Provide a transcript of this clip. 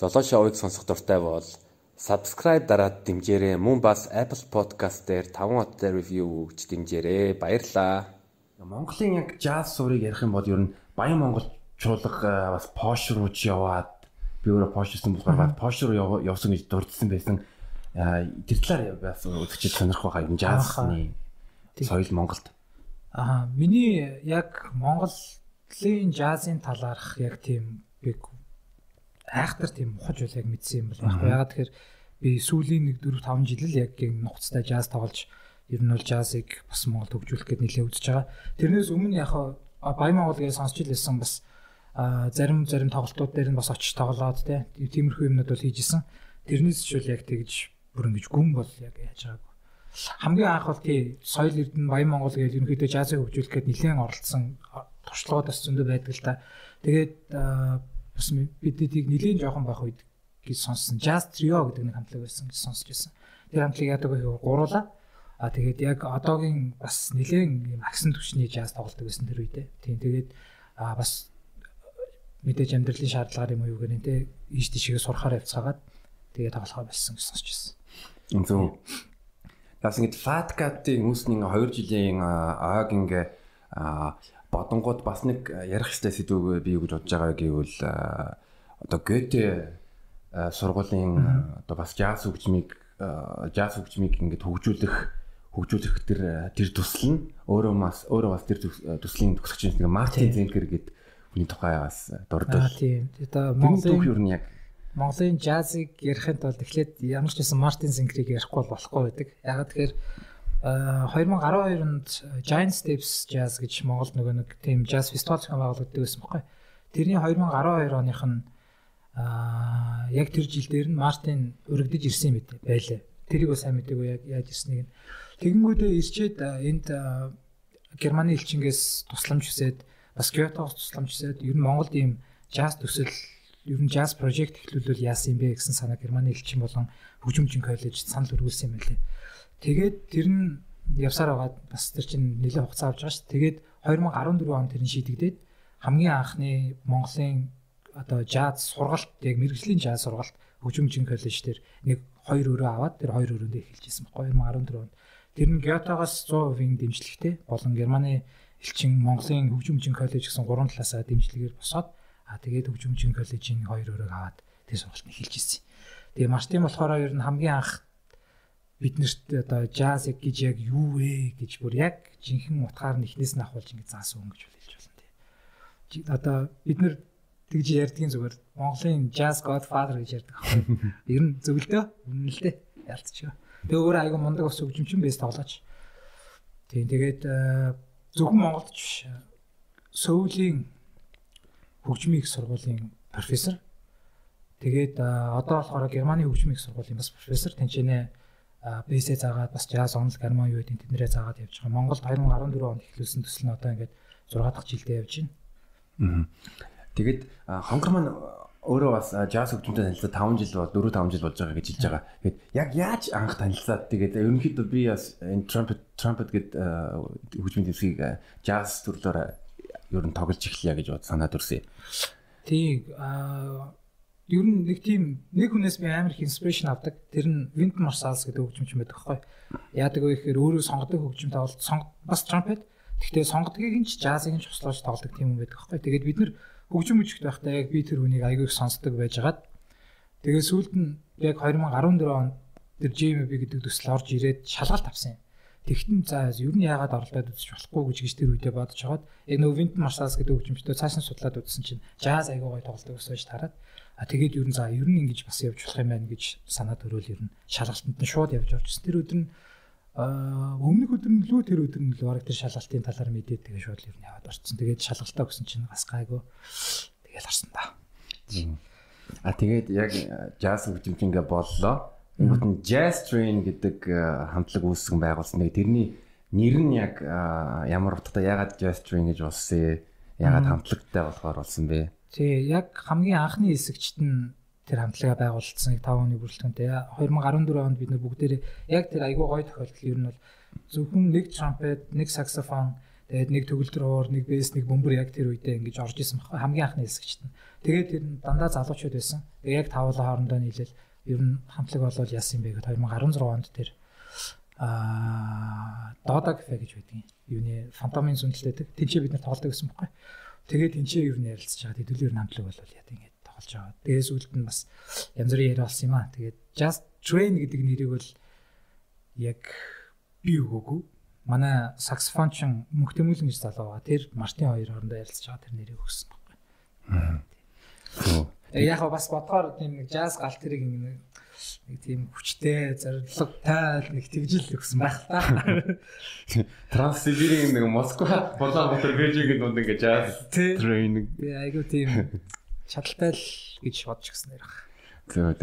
Золоо шоуыг сонсох дуртай бол subscribe дараад дэмжээрэй. Мөн бас Apple Podcast дээр 5 хоттой review өгч дэмжээрэй. Баярлалаа. Монголын яг jazz суурийг ярих юм бол ер нь Баян Монгол чуулга бас Posh руу ч яваад би өөрөө Posh-сэн болохоор Posh руу явсан гэж дурдсан байсан. Тэр талаар бас үзэгчд сонирх байхаа юм jazz-ны соёл Монголд. Аа миний яг Монголын jazz-ын талаарх яг тийм би айхтар тийм ухаж үл яг мэдсэн юм бол байхгүй. Ягаад тэгэхээр би сүүлийн 1 4 5 жил л яг энэ нухацтай jazz тоглож ер нь бол jazzыг бас Монголд хөгжүүлэх гээд нэлээд үзэж байгаа. Тэрнээс өмнө яг Монгол гэж сонсч илсэн бас зарим зарим тоглолтууд дээр нь бас очиж тоглоод тиймэрхүү юмнууд бол хийжсэн. Тэрнээс ч үл яг тэгж бүр ингэж гүн бол яг яаж байгаагүй. Хамгийн анх бол тий соёл эрдэнэ Баян Монгол гэж ерөнхийдөө jazzыг хөгжүүлэх гээд нэлээд оролцсон туршлагууд бас зөндөө байдаг л та. Тэгээд бас бидэдийг нэлийн жоохон байх үед гэж сонссон. Jazz Trio гэдэг нэг хамтлаг байсан гэж сонсч байсан. Тэр хамтлагийг яадаг вэ? Гуруула. А тэгээд яг одоогийн бас нэлийн юм агсан түвшний jazz тоглолдог байсан тэр үедээ. Тийм тэгээд а бас мэдээж амьдралын шаардлагаар юм уу юу гэнэ те ийш тийшээ сурахаар явцгаагаад тэгээд тоглохоо болсон гэж сонсч байсан. Зөв. Бас ингэж Fat Cat-ийн үүсний 2 жилийн ааг ингээ бодонгууд бас нэг ярих хэвээр сэдвүүг би юу гэж бодож байгаа гэвэл одоо Гёте сургуулийн одоо бас jazz хөгжмийг jazz хөгжмийг ингээд хөгжүүлэх хөгжүүлэх тэр тэр тусал нь өөрөө бас өөрөө бас тэр төслийн төгсөгч нэг Мартин Зенкер гэдэг хүний тухай бас дурдвал. Аа тийм. Одоо Монголын юу нь яг Монголын джазыг ярихын тулд эхлээд ямар ч байсан Мартин Зенкерийг ярихгүй болохгүй байдаг. Ягаад тэгэхээр 2012 онд Giant Steps Jazz гэж Монголд нөгөө нэг тийм jazz фестивал зохион байгуулагддаг байсан байхгүй. Тэрний 2012 оных нь аа яг тэр жил дээр нь Мартин өргөдөж ирсэн юм бэ байлаа. Тэрийг бас сайн мэдээгүй яг яаж ирснийг нь. Тэгэнгүүтээ ирчээд энд Германы элчингээс тусламж хүсээд бас Кётогоос тусламж хүсээд ер нь Монголд ийм jazz төсөл ер нь jazz project эхлүүлвэл яасан юм бэ гэсэн санаа Германы элчин болон хөгжимчин коллеж санал өргүүлсэн юм байлээ. Тэгээд тэр нь явсаар байгаад бас тэр чинь нэлээд хугацаа авч байгаа шүү. Тэгээд 2014 онд тэр нь шийдэгдээд хамгийн анхны Монголын одоо жаз сургалт яг мэрэгжлийн жаз сургалт хөгжимчин коллеж дээр нэг хоёр өрөө аваад тэр хоёр өрөөнд эхэлжсэн байхгүй 2014 онд. Тэр нь Гётагоос 100% дэмжлэгтэй болон Германы элчин Монголын хөгжимчин коллеж гэсэн гурван талаасаа дэмжлэгээр босоод а тэгээд хөгжимчин коллежийн хоёр өрөөг аваад тэр сургалт нь эхэлжсэн. Тэгээ Мартин болохоор ер нь хамгийн анх биднэрт одоо jazz гэж яг юу вэ гэж бүр яг жинхэнэ утгаар нь эхнээс нь ахуулж ингэ заасан хүн гэж хэлж болно тий. Одоо бид нар тэгж ярьдгийн зүгээр Монголын jazz godfather гэж ярьдаг аахгүй. Ер нь зөвлөдөө дээ. Ялцчихё. Тэгээ өөр айгу мундаг ус хөгжимчин бэс тоглооч. Тийм тэгээд э, зөвхөн Монголд биш Сөүлийн хөгжмийн их сургуулийн профессор. Тэгээд э, одоо болохоор Германы хөгжмийн их сургуулийн бас профессор тэнцэнэ бэсээ заагаад бас jazz онл гармон юу гэдэг тэднэрээ заагаад явж байгаа. Монголд 2014 онд эхлүүлсэн төсөл нь одоо ингээд 6 дахь жилдээ явж байна. Тэгээд хонгор маань өөрөө бас jazz хөгжмөнтэй танилцаад 5 жил бол 4 5 жил болж байгаа гэж хэлж байгаа. Тэгээд яг яаж анх танилцаад тэгээд ерөнхийдөө би бас энэ trumpet trumpet гэдэг хөгжмийн төвсгийг jazz төрлөөр ер нь тоглож эхлэе гэж бод санаад өрсөе. Тий ер нь нэг тийм нэг хүнээс би амар их инспирэшн авдаг. Тэр нь Wynton Marsalis гэдэг хөгжимч байдаг байхгүй. Яадаг вэ гэхээр өөрөө сонгодог хөгжим тоглолт сонг бас trumpet. Гэхдээ сонгодгийг нь ч джазыг нь ч туслаж тоглодог тийм хүн байдаг байхгүй. Тэгээд бид нар хөгжим мөчгт байхдаа яг би тэр хүнийг аягүй их сонсдог байжгаад тэгээд сүүлд нь яг 2014 онд тэр JMB гэдэг төсөл орж ирээд шалгалт авсан юм. Тэгтэн за ер нь яагаад оролдоод үзэж болохгүй гэж гэж тэр үедээ бодож хагаад яг нөгөө Wynton Marsalis гэдэг хөгжимчдөө цааш нь судлаад үзсэн чинь jazz аягүй гоё тоглодог гэсэн гэж тараад А тэгээд ер нь за ер нь ингэж бас явж болох юм байна гэж санаад өрөөл ер нь шалгалтанд нь шууд явж орчихсон. Тэр өдөр нь өмнөх өдөр нь лөө тэр өдөр нь л бараг тэр шалгалтын талаар мэдээд тэгээд шууд ер нь яваад орчихсон. Тэгээд шалгалтаа өгсөн чинь бас гайгүй тэгээд харсан да. А тэгээд яг jazz хөгжимчингээ боллоо. Ингээд нь Jazz Train гэдэг хамтлаг үүсгэн байгуулсан. Тэгээд тэрний нэр нь яг ямар утгатай ягаад Jazz Train гэж болсон юм? Ягаад хамтлагтай болохоор болсон бэ? Тий, яг хамгийн анхны хэсэгчт нь тэр хамтлагаа байгуулсан 5 оны бүрэлдэхүүнтэй. 2014 онд бид нар бүгдээрээ яг тэр айгүй гоё тохиолдол ер нь бол зөвхөн нэг трампет, нэг саксофон, Тэгээд нэг төгөлдөр хуур, нэг бэс, нэг бөмбөр яг тэр үедээ ингэж орж исэн хамгийн анхны хэсэгчт нь. Тэгээд тэр дандаа залуучууд байсан. Тэгээд яг тавлаа хоорондоо нийлэл ер нь хамтлаг болол яасан юм бэ гэхэд 2016 онд тэр аа Дода кафе гэж байдгийн. Юуны фантомын сүнэлтэйдэг. Тинчээ бид нар тоглодог гэсэн байхгүй. Тэгээд тинчээ нь ярилцж байгаа. Хэдүүлэр хамтлаг болол яа тийм тоглож байгаа. Дээс үлд нь бас янз бүрийн яриа болсон юм аа. Тэгээд Just Train гэдэг нэрийг бол яг би өгөөгүй манай саксофончин мөнхтөмүүлэн гэж залуу байгаа. Тэр Мартин хоёр хоорондоо ярилцж байгаа тэр нэрийг өгсөн байхгүй. Аа. Яг бас бодгоор тийм нэг жаз гал тэрийг нэг нэг тийм хүчтэй зоригтой нэг тэгжил өгсөн байх та. Транссибирийн нэг Москва Улаанбаатар Бээжингийн дунд ингээ жаз трейнинг. Айгу тийм чадaltaй л гэж бодож гисэн нэр. Зөв